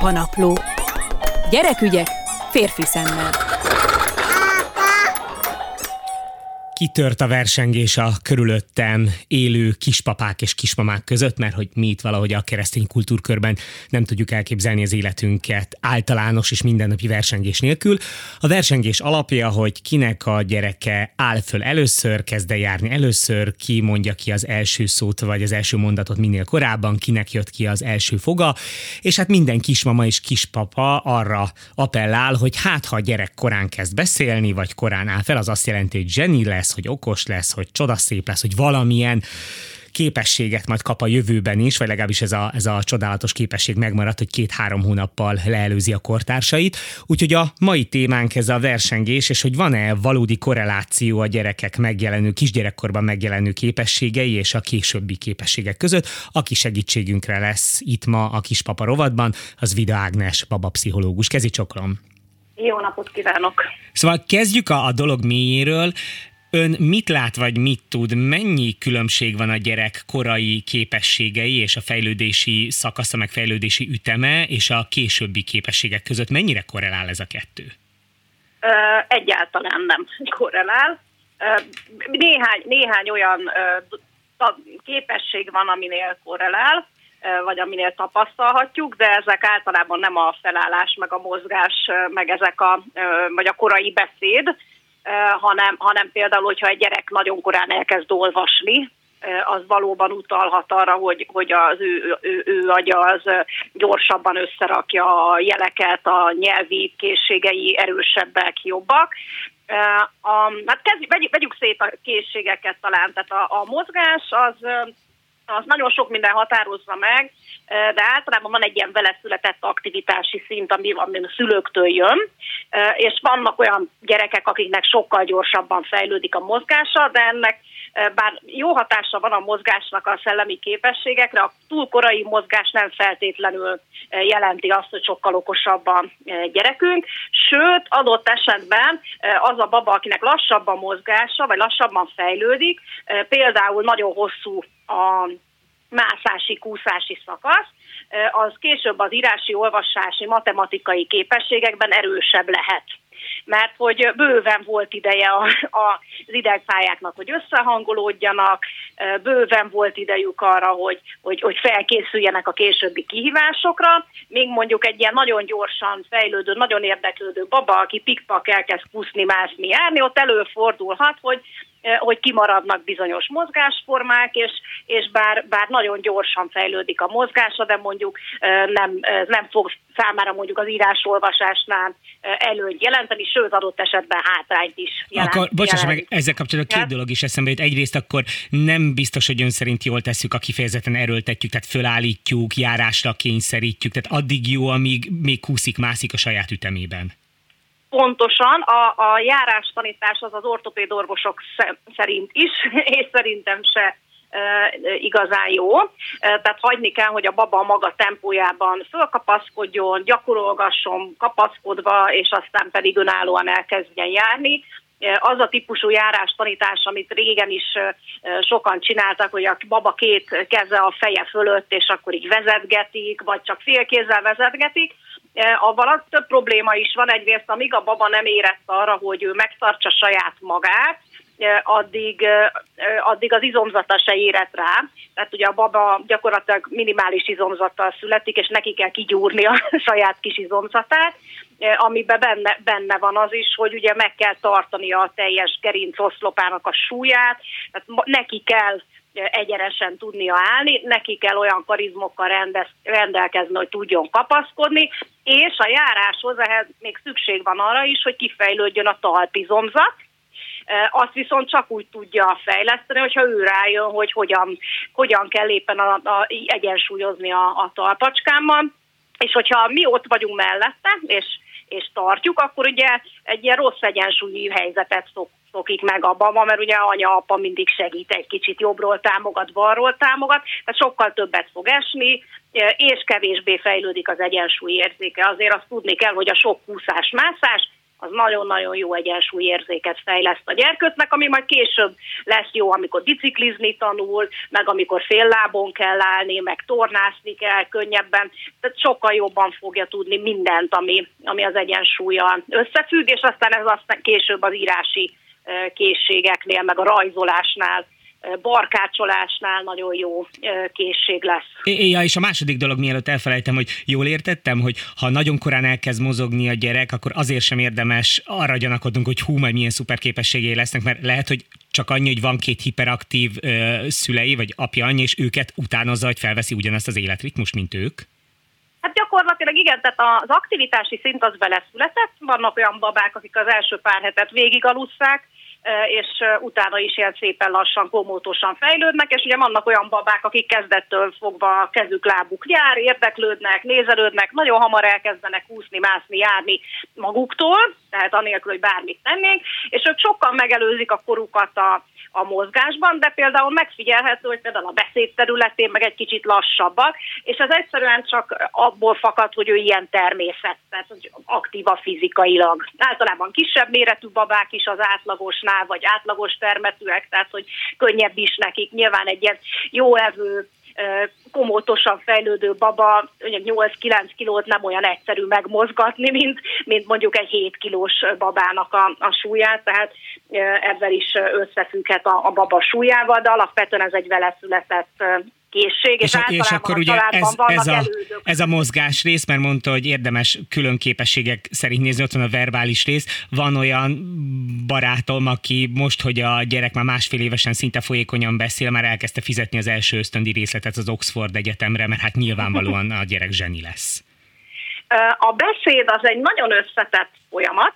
Apanapló. Gyerekügyek férfi szemmel. Kitört a versengés a körülöttem élő kispapák és kismamák között, mert hogy mi itt valahogy a keresztény kultúrkörben nem tudjuk elképzelni az életünket általános és mindennapi versengés nélkül. A versengés alapja, hogy kinek a gyereke áll föl először, kezd el járni először, ki mondja ki az első szót vagy az első mondatot minél korábban, kinek jött ki az első foga, és hát minden kismama és kispapa arra appellál, hogy hát ha a gyerek korán kezd beszélni, vagy korán áll fel, az azt jelenti, hogy zseni lesz, lesz, hogy okos lesz, hogy csodaszép lesz, hogy valamilyen képességet majd kap a jövőben is, vagy legalábbis ez a, ez a csodálatos képesség megmaradt, hogy két-három hónappal leelőzi a kortársait. Úgyhogy a mai témánk ez a versengés, és hogy van-e valódi korreláció a gyerekek megjelenő, kisgyerekkorban megjelenő képességei és a későbbi képességek között. Aki segítségünkre lesz itt ma a kispapa rovatban, az Vida Ágnes, babapszichológus. Kezi csoklom! Jó napot kívánok! Szóval kezdjük a, a dolog mélyéről. Ön mit lát, vagy mit tud, mennyi különbség van a gyerek korai képességei és a fejlődési szakasza, meg fejlődési üteme és a későbbi képességek között? Mennyire korrelál ez a kettő? Egyáltalán nem korrelál. Néhány, néhány olyan képesség van, aminél korrelál, vagy aminél tapasztalhatjuk, de ezek általában nem a felállás, meg a mozgás, meg ezek a, vagy a korai beszéd, hanem, hanem például, hogyha egy gyerek nagyon korán elkezd olvasni, az valóban utalhat arra, hogy, hogy az ő, ő, ő agya az gyorsabban összerakja a jeleket, a nyelvi készségei erősebbek, jobbak. A, hát kezdjük, vegyük, vegyük szét a készségeket talán, tehát a, a mozgás az az nagyon sok minden határozza meg, de általában van egy ilyen vele született aktivitási szint, ami, ami a szülőktől jön, és vannak olyan gyerekek, akiknek sokkal gyorsabban fejlődik a mozgása, de ennek bár jó hatása van a mozgásnak a szellemi képességekre, a túl korai mozgás nem feltétlenül jelenti azt, hogy sokkal okosabb a gyerekünk, sőt, adott esetben az a baba, akinek lassabban mozgása, vagy lassabban fejlődik, például nagyon hosszú a mászási, kúszási szakasz, az később az írási, olvasási, matematikai képességekben erősebb lehet. Mert hogy bőven volt ideje a, a, az idegpályáknak, hogy összehangolódjanak, bőven volt idejük arra, hogy, hogy, hogy felkészüljenek a későbbi kihívásokra, még mondjuk egy ilyen nagyon gyorsan fejlődő, nagyon érdeklődő baba, aki pikpak elkezd puszni, mászni, járni, ott előfordulhat, hogy hogy kimaradnak bizonyos mozgásformák, és, és bár, bár nagyon gyorsan fejlődik a mozgása, de mondjuk nem, nem fog számára mondjuk az írásolvasásnál előnyt jelenteni, sőt adott esetben hátrányt is jelent. Akkor bocsáss meg, ezzel kapcsolatban két dolog is eszembe jut. Egyrészt akkor nem biztos, hogy ön szerint jól tesszük, a kifejezetten erőltetjük, tehát fölállítjuk, járásra kényszerítjük, tehát addig jó, amíg még kúszik, mászik a saját ütemében. Pontosan, a, a járástanítás az az ortopéd orvosok szerint is, és szerintem se igazán jó. Tehát hagyni kell, hogy a baba maga tempójában fölkapaszkodjon, gyakorolgasson kapaszkodva, és aztán pedig önállóan elkezdjen járni. Az a típusú járás tanítás, amit régen is sokan csináltak, hogy a baba két keze a feje fölött, és akkor így vezetgetik, vagy csak félkézzel vezetgetik, avval több probléma is van. Egyrészt, amíg a baba nem érett arra, hogy ő megtartsa saját magát, addig, addig az izomzata se érett rá. Tehát ugye a baba gyakorlatilag minimális izomzattal születik, és neki kell kigyúrni a saját kis izomzatát, amiben benne, benne van az is, hogy ugye meg kell tartani a teljes gerinc oszlopának a súlyát, tehát neki kell egyenesen tudnia állni, neki kell olyan karizmokkal rendez, rendelkezni, hogy tudjon kapaszkodni, és a járáshoz ehhez még szükség van arra is, hogy kifejlődjön a talpizomzat, azt viszont csak úgy tudja fejleszteni, hogyha ő rájön, hogy hogyan, hogyan kell éppen a, a, egyensúlyozni a, a talpacskámmal, és hogyha mi ott vagyunk mellette, és, és tartjuk, akkor ugye egy ilyen rossz egyensúlyi helyzetet szok, szokik meg a baba, mert ugye anya, apa mindig segít egy kicsit jobbról támogat, balról támogat, tehát sokkal többet fog esni, és kevésbé fejlődik az egyensúly érzéke. Azért azt tudni kell, hogy a sok kúszás, mászás az nagyon-nagyon jó egyensúlyérzéket fejleszt a gyerkőcnek, ami majd később lesz jó, amikor biciklizni tanul, meg amikor fél lábon kell állni, meg tornászni kell könnyebben, tehát sokkal jobban fogja tudni mindent, ami, ami az egyensúlya összefügg, és aztán ez aztán később az írási készségeknél, meg a rajzolásnál barkácsolásnál nagyon jó készség lesz. Ja, és a második dolog, mielőtt elfelejtem, hogy jól értettem, hogy ha nagyon korán elkezd mozogni a gyerek, akkor azért sem érdemes arra gyanakodnunk, hogy hú, majd milyen szuper képességei lesznek, mert lehet, hogy csak annyi, hogy van két hiperaktív ö, szülei, vagy apja, anyja, és őket utánozza, hogy felveszi ugyanazt az életritmust, mint ők? Hát gyakorlatilag igen, tehát az aktivitási szint az beleszületett. Vannak olyan babák, akik az első pár hetet végig alusszák, és utána is ilyen szépen lassan, komótosan fejlődnek, és ugye vannak olyan babák, akik kezdettől fogva a kezük, lábuk jár, érdeklődnek, nézelődnek, nagyon hamar elkezdenek úszni, mászni, járni maguktól, tehát anélkül, hogy bármit tennénk, és ők sokkal megelőzik a korukat a, a mozgásban, de például megfigyelhető, hogy például a beszéd területén meg egy kicsit lassabbak, és ez egyszerűen csak abból fakad, hogy ő ilyen természet, tehát aktíva fizikailag. Általában kisebb méretű babák is az átlagosnál, vagy átlagos termetűek, tehát hogy könnyebb is nekik. Nyilván egy ilyen jó evő komótosan fejlődő baba 8-9 kilót nem olyan egyszerű megmozgatni, mint, mint mondjuk egy 7 kilós babának a, a súlyát, tehát ezzel is összefügghet a, a baba súlyával, de alapvetően ez egy vele született készség, és, és, és akkor ugye ez, ez, a, ez a mozgás rész, mert mondta, hogy érdemes külön képességek szerint nézni, ott van a verbális rész. Van olyan barátom, aki most, hogy a gyerek már másfél évesen szinte folyékonyan beszél, már elkezdte fizetni az első ösztöndi részletet az Oxford Egyetemre, mert hát nyilvánvalóan a gyerek zseni lesz. A beszéd az egy nagyon összetett folyamat,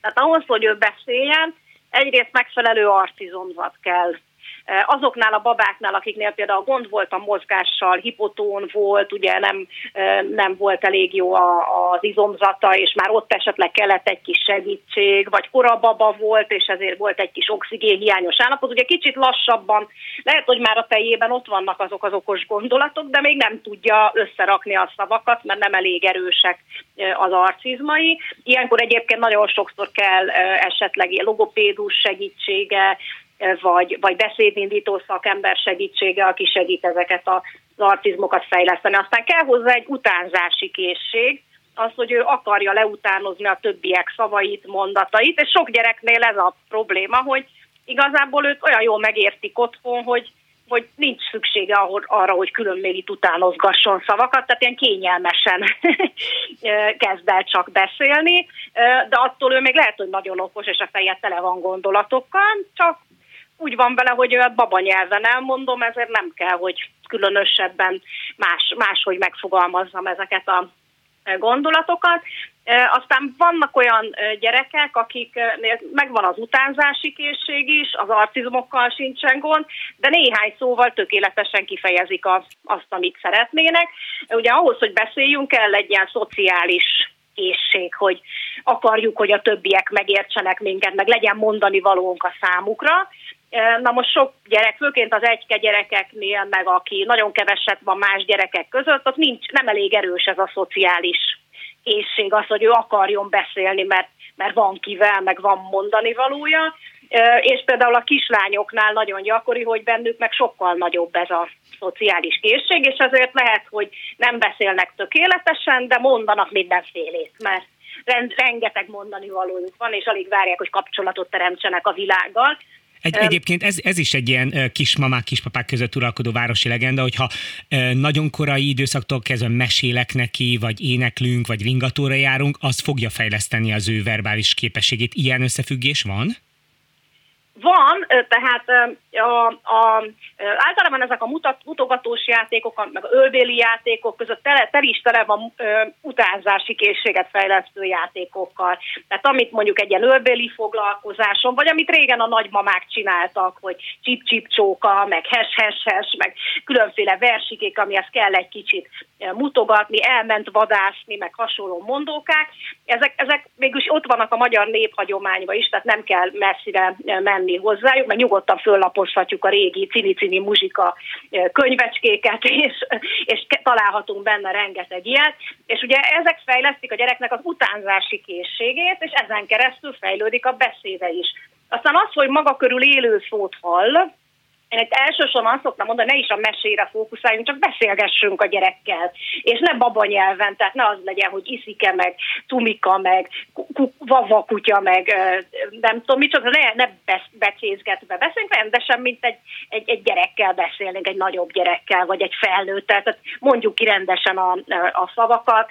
tehát ahhoz, hogy ő beszéljen, egyrészt megfelelő arcizomzat kell Azoknál a babáknál, akiknél például gond volt a mozgással, hipotón volt, ugye nem, nem volt elég jó az izomzata, és már ott esetleg kellett egy kis segítség, vagy korababa volt, és ezért volt egy kis oxigénhiányos állapot. Ugye kicsit lassabban, lehet, hogy már a fejében ott vannak azok az okos gondolatok, de még nem tudja összerakni a szavakat, mert nem elég erősek az arcizmai. Ilyenkor egyébként nagyon sokszor kell esetleg logopédus segítsége, vagy, vagy beszédindító szakember segítsége, aki segít ezeket az artizmokat fejleszteni. Aztán kell hozzá egy utánzási készség, az, hogy ő akarja leutánozni a többiek szavait, mondatait, és sok gyereknél ez a probléma, hogy igazából őt olyan jól megértik otthon, hogy, hogy nincs szüksége arra, hogy külön utánozgasson szavakat, tehát ilyen kényelmesen kezd el csak beszélni, de attól ő még lehet, hogy nagyon okos, és a feje tele van gondolatokkal, csak úgy van vele, hogy a baba nyelven elmondom, ezért nem kell, hogy különösebben más, máshogy megfogalmazzam ezeket a gondolatokat. Aztán vannak olyan gyerekek, akik megvan az utánzási készség is, az arcizmokkal sincsen gond, de néhány szóval tökéletesen kifejezik azt, amit szeretnének. Ugye ahhoz, hogy beszéljünk, kell egy ilyen szociális készség, hogy akarjuk, hogy a többiek megértsenek minket, meg legyen mondani valónk a számukra. Na most sok gyerek, főként az egyke gyerekeknél, meg aki nagyon keveset van más gyerekek között, ott nincs, nem elég erős ez a szociális készség, az, hogy ő akarjon beszélni, mert, mert van kivel, meg van mondani valója. És például a kislányoknál nagyon gyakori, hogy bennük meg sokkal nagyobb ez a szociális készség, és azért lehet, hogy nem beszélnek tökéletesen, de mondanak mindenfélét, mert rengeteg mondani valójuk van, és alig várják, hogy kapcsolatot teremtsenek a világgal. Egy, egyébként ez, ez is egy ilyen kismamák, kispapák között uralkodó városi legenda, hogyha nagyon korai időszaktól kezdve mesélek neki, vagy éneklünk, vagy ringatóra járunk, az fogja fejleszteni az ő verbális képességét. Ilyen összefüggés van? Van, tehát a, a, általában ezek a mutat, mutogatós játékok, meg a ölbéli játékok között tele, tele is tele van ö, utánzási készséget fejlesztő játékokkal. Tehát amit mondjuk egy ilyen ölbéli foglalkozáson, vagy amit régen a nagymamák csináltak, hogy csip-csip csóka, meg hes-hes-hes, meg különféle versikék, amihez kell egy kicsit mutogatni, elment vadászni, meg hasonló mondókák. Ezek, ezek mégis ott vannak a magyar néphagyományban is, tehát nem kell messzire menni hozzájuk, mert nyugodtan föllapozhatjuk a régi cini-cini muzsika könyvecskéket, és, és találhatunk benne rengeteg ilyet, és ugye ezek fejlesztik a gyereknek az utánzási készségét, és ezen keresztül fejlődik a beszéde is. Aztán az, hogy maga körül élő szót hall, én egy elsősorban azt szoktam mondani, ne is a mesére fókuszáljunk, csak beszélgessünk a gyerekkel. És ne babanyelven, tehát ne az legyen, hogy iszike, meg cumika, meg vava kutya, meg nem tudom csak ne, ne becézgetve beszélünk, rendesen, mint egy, egy, egy gyerekkel beszélnénk, egy nagyobb gyerekkel, vagy egy felnőttel. Tehát mondjuk ki rendesen a, a szavakat,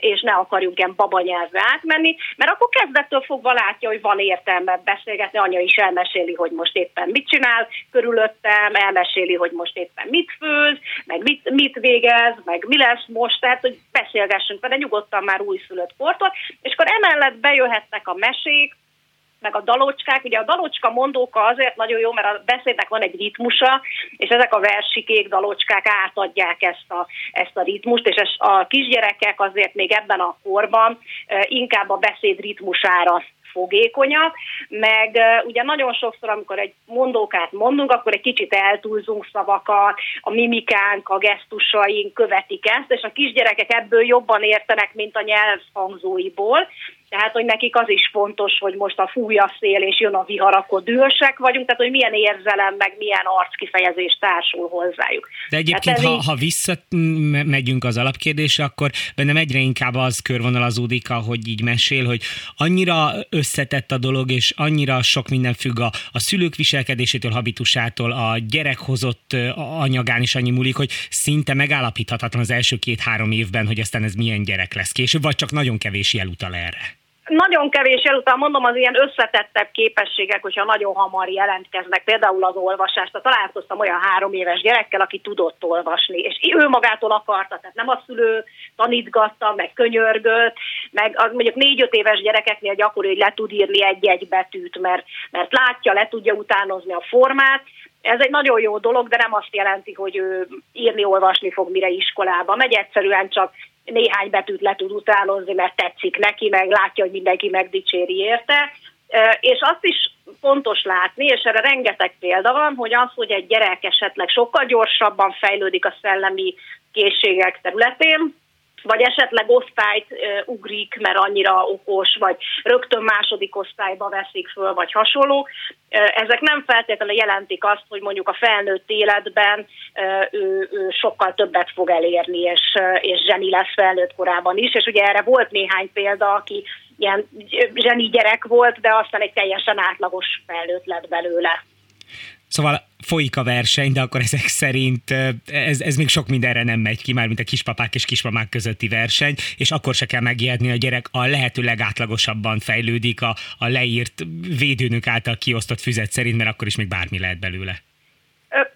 és ne akarjunk ilyen babanyelvbe átmenni, mert akkor kezdettől fogva látja, hogy van értelme beszélgetni, anya is elmeséli, hogy most éppen mit csinál körülött, előttem, elmeséli, hogy most éppen mit főz, meg mit, mit végez, meg mi lesz most, tehát hogy beszélgessünk vele nyugodtan már újszülött kortól, és akkor emellett bejöhetnek a mesék, meg a dalocskák. Ugye a dalocska mondóka azért nagyon jó, mert a beszédnek van egy ritmusa, és ezek a versikék, dalocskák átadják ezt a, ezt a ritmust, és a kisgyerekek azért még ebben a korban inkább a beszéd ritmusára fogékonyak, meg ugye nagyon sokszor, amikor egy mondókát mondunk, akkor egy kicsit eltúlzunk szavakat, a mimikánk, a gesztusaink követik ezt, és a kisgyerekek ebből jobban értenek, mint a nyelvhangzóiból, tehát, hogy nekik az is fontos, hogy most a fúj a szél és jön a vihar, akkor dühösek vagyunk, tehát, hogy milyen érzelem, meg milyen arckifejezés társul hozzájuk. De egyébként, ha, így... ha visszamegyünk az alapkérdésre, akkor bennem egyre inkább az körvonalazódik, ahogy így mesél, hogy annyira összetett a dolog, és annyira sok minden függ a, a szülők viselkedésétől, habitusától, a gyerek hozott anyagán is annyi múlik, hogy szinte megállapíthatatlan az első két-három évben, hogy aztán ez milyen gyerek lesz később, vagy csak nagyon kevés jel utal erre nagyon kevés elutal mondom, az ilyen összetettebb képességek, hogyha nagyon hamar jelentkeznek, például az olvasást. Találkoztam olyan három éves gyerekkel, aki tudott olvasni, és ő magától akarta, tehát nem a szülő tanítgatta, meg könyörgött, meg az mondjuk négy-öt éves gyerekeknél gyakori, hogy le tud írni egy-egy betűt, mert, mert látja, le tudja utánozni a formát, ez egy nagyon jó dolog, de nem azt jelenti, hogy ő írni, olvasni fog mire iskolába megy, egyszerűen csak néhány betűt le tud utánozni, mert tetszik neki, meg látja, hogy mindenki megdicséri érte. És azt is fontos látni, és erre rengeteg példa van, hogy az, hogy egy gyerek esetleg sokkal gyorsabban fejlődik a szellemi készségek területén, vagy esetleg osztályt ugrik, mert annyira okos, vagy rögtön második osztályba veszik föl, vagy hasonló. Ezek nem feltétlenül jelentik azt, hogy mondjuk a felnőtt életben ő, ő sokkal többet fog elérni, és, és zseni lesz felnőtt korában is, és ugye erre volt néhány példa, aki ilyen zseni gyerek volt, de aztán egy teljesen átlagos felnőtt lett belőle. Szóval folyik a verseny, de akkor ezek szerint ez, ez még sok mindenre nem megy ki, már mint a kispapák és kismamák közötti verseny, és akkor se kell megijedni, a gyerek a lehető legátlagosabban fejlődik a, a leírt védőnök által kiosztott füzet szerint, mert akkor is még bármi lehet belőle.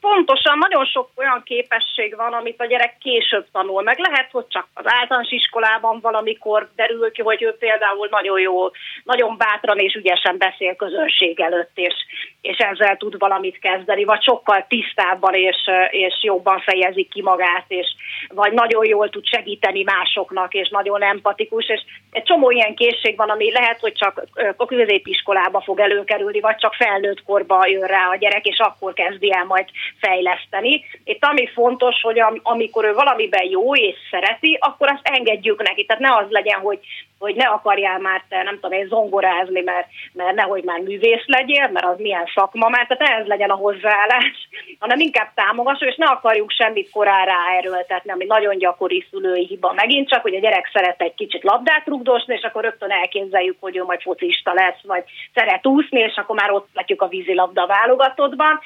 Pontosan, nagyon sok olyan képesség van, amit a gyerek később tanul meg. Lehet, hogy csak az általános iskolában valamikor derül ki, hogy ő például nagyon jó, nagyon bátran és ügyesen beszél közönség előtt, és, és ezzel tud valamit kezdeni, vagy sokkal tisztábban és, és jobban fejezik ki magát, és vagy nagyon jól tud segíteni másoknak, és nagyon empatikus, és egy csomó ilyen készség van, ami lehet, hogy csak a középiskolába fog előkerülni, vagy csak felnőtt korba jön rá a gyerek, és akkor kezdi el majd fejleszteni. Itt ami fontos, hogy amikor ő valamiben jó és szereti, akkor azt engedjük neki. Tehát ne az legyen, hogy hogy ne akarjál már te, nem tudom én, zongorázni, mert, mert nehogy már művész legyél, mert az milyen szakma, mert tehát ez legyen a hozzáállás, hanem inkább támogassuk, és ne akarjuk semmit korára erőltetni, ami nagyon gyakori szülői hiba. Megint csak, hogy a gyerek szeret egy kicsit labdát rugdosni, és akkor rögtön elképzeljük, hogy ő majd focista lesz, vagy szeret úszni, és akkor már ott látjuk a vízilabda válogatottban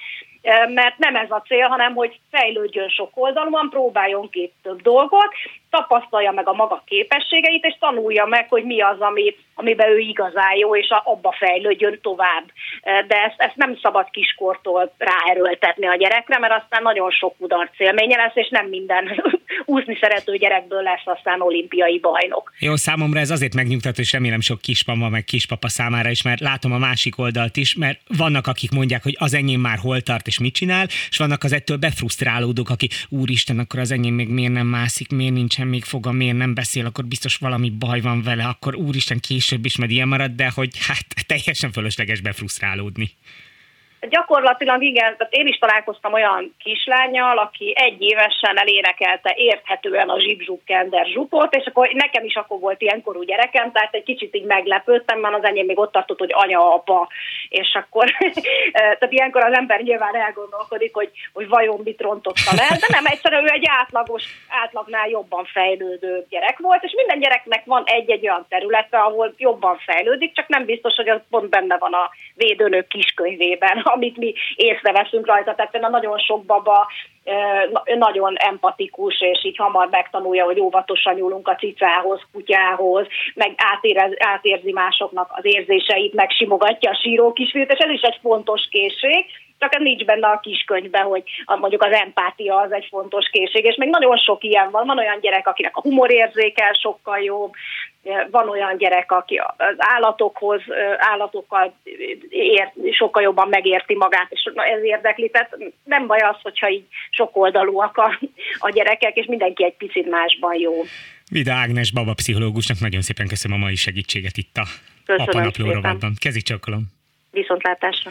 mert nem ez a cél, hanem hogy fejlődjön sok oldalon, próbáljon ki több dolgot, tapasztalja meg a maga képességeit, és tanulja meg, hogy mi az, ami, amiben ő igazán jó, és abba fejlődjön tovább. De ezt, ezt nem szabad kiskortól ráerőltetni a gyerekre, mert aztán nagyon sok kudarc élménye lesz, és nem minden úszni szerető gyerekből lesz aztán olimpiai bajnok. Jó, számomra ez azért megnyugtató, és remélem sok kismama meg kispapa számára is, mert látom a másik oldalt is, mert vannak, akik mondják, hogy az enyém már hol tart és mit csinál, és vannak az ettől befrusztrálódók, aki úristen, akkor az enyém még miért nem mászik, miért nincsen még foga, miért nem beszél, akkor biztos valami baj van vele, akkor úristen később is majd ilyen marad, de hogy hát teljesen fölösleges befrusztrálódni. Gyakorlatilag igen, tehát én is találkoztam olyan kislányjal, aki egy évesen elénekelte érthetően a zsibzsukkender zsupot, és akkor nekem is akkor volt ilyenkorú gyerekem, tehát egy kicsit így meglepődtem, mert az enyém még ott tartott, hogy anya, apa, és akkor, tehát ilyenkor az ember nyilván elgondolkodik, hogy, hogy vajon mit rontotta le, de nem, egyszerűen ő egy átlagos, átlagnál jobban fejlődő gyerek volt, és minden gyereknek van egy-egy olyan területe, ahol jobban fejlődik, csak nem biztos, hogy az pont benne van a védőnök kiskönyvében, amit mi észreveszünk rajta. Tehát például nagyon sok baba nagyon empatikus, és így hamar megtanulja, hogy óvatosan nyúlunk a cicához, kutyához, meg átérez, átérzi másoknak az érzéseit, meg simogatja a síró kisfiút, és ez is egy fontos készség, csak ez nincs benne a kiskönyvben, hogy mondjuk az empátia az egy fontos készség, és még nagyon sok ilyen van. Van olyan gyerek, akinek a humorérzékel sokkal jobb, van olyan gyerek, aki az állatokhoz, állatokkal ér, sokkal jobban megérti magát, és ez érdekli. Tehát nem baj az, hogyha így sokoldalúak a, a gyerekek, és mindenki egy picit másban jó. Vida Ágnes baba pszichológusnak nagyon szépen köszönöm a mai segítséget itt a Köszönöm Apa Napló rovatban. Kezi csakolom. Viszontlátásra.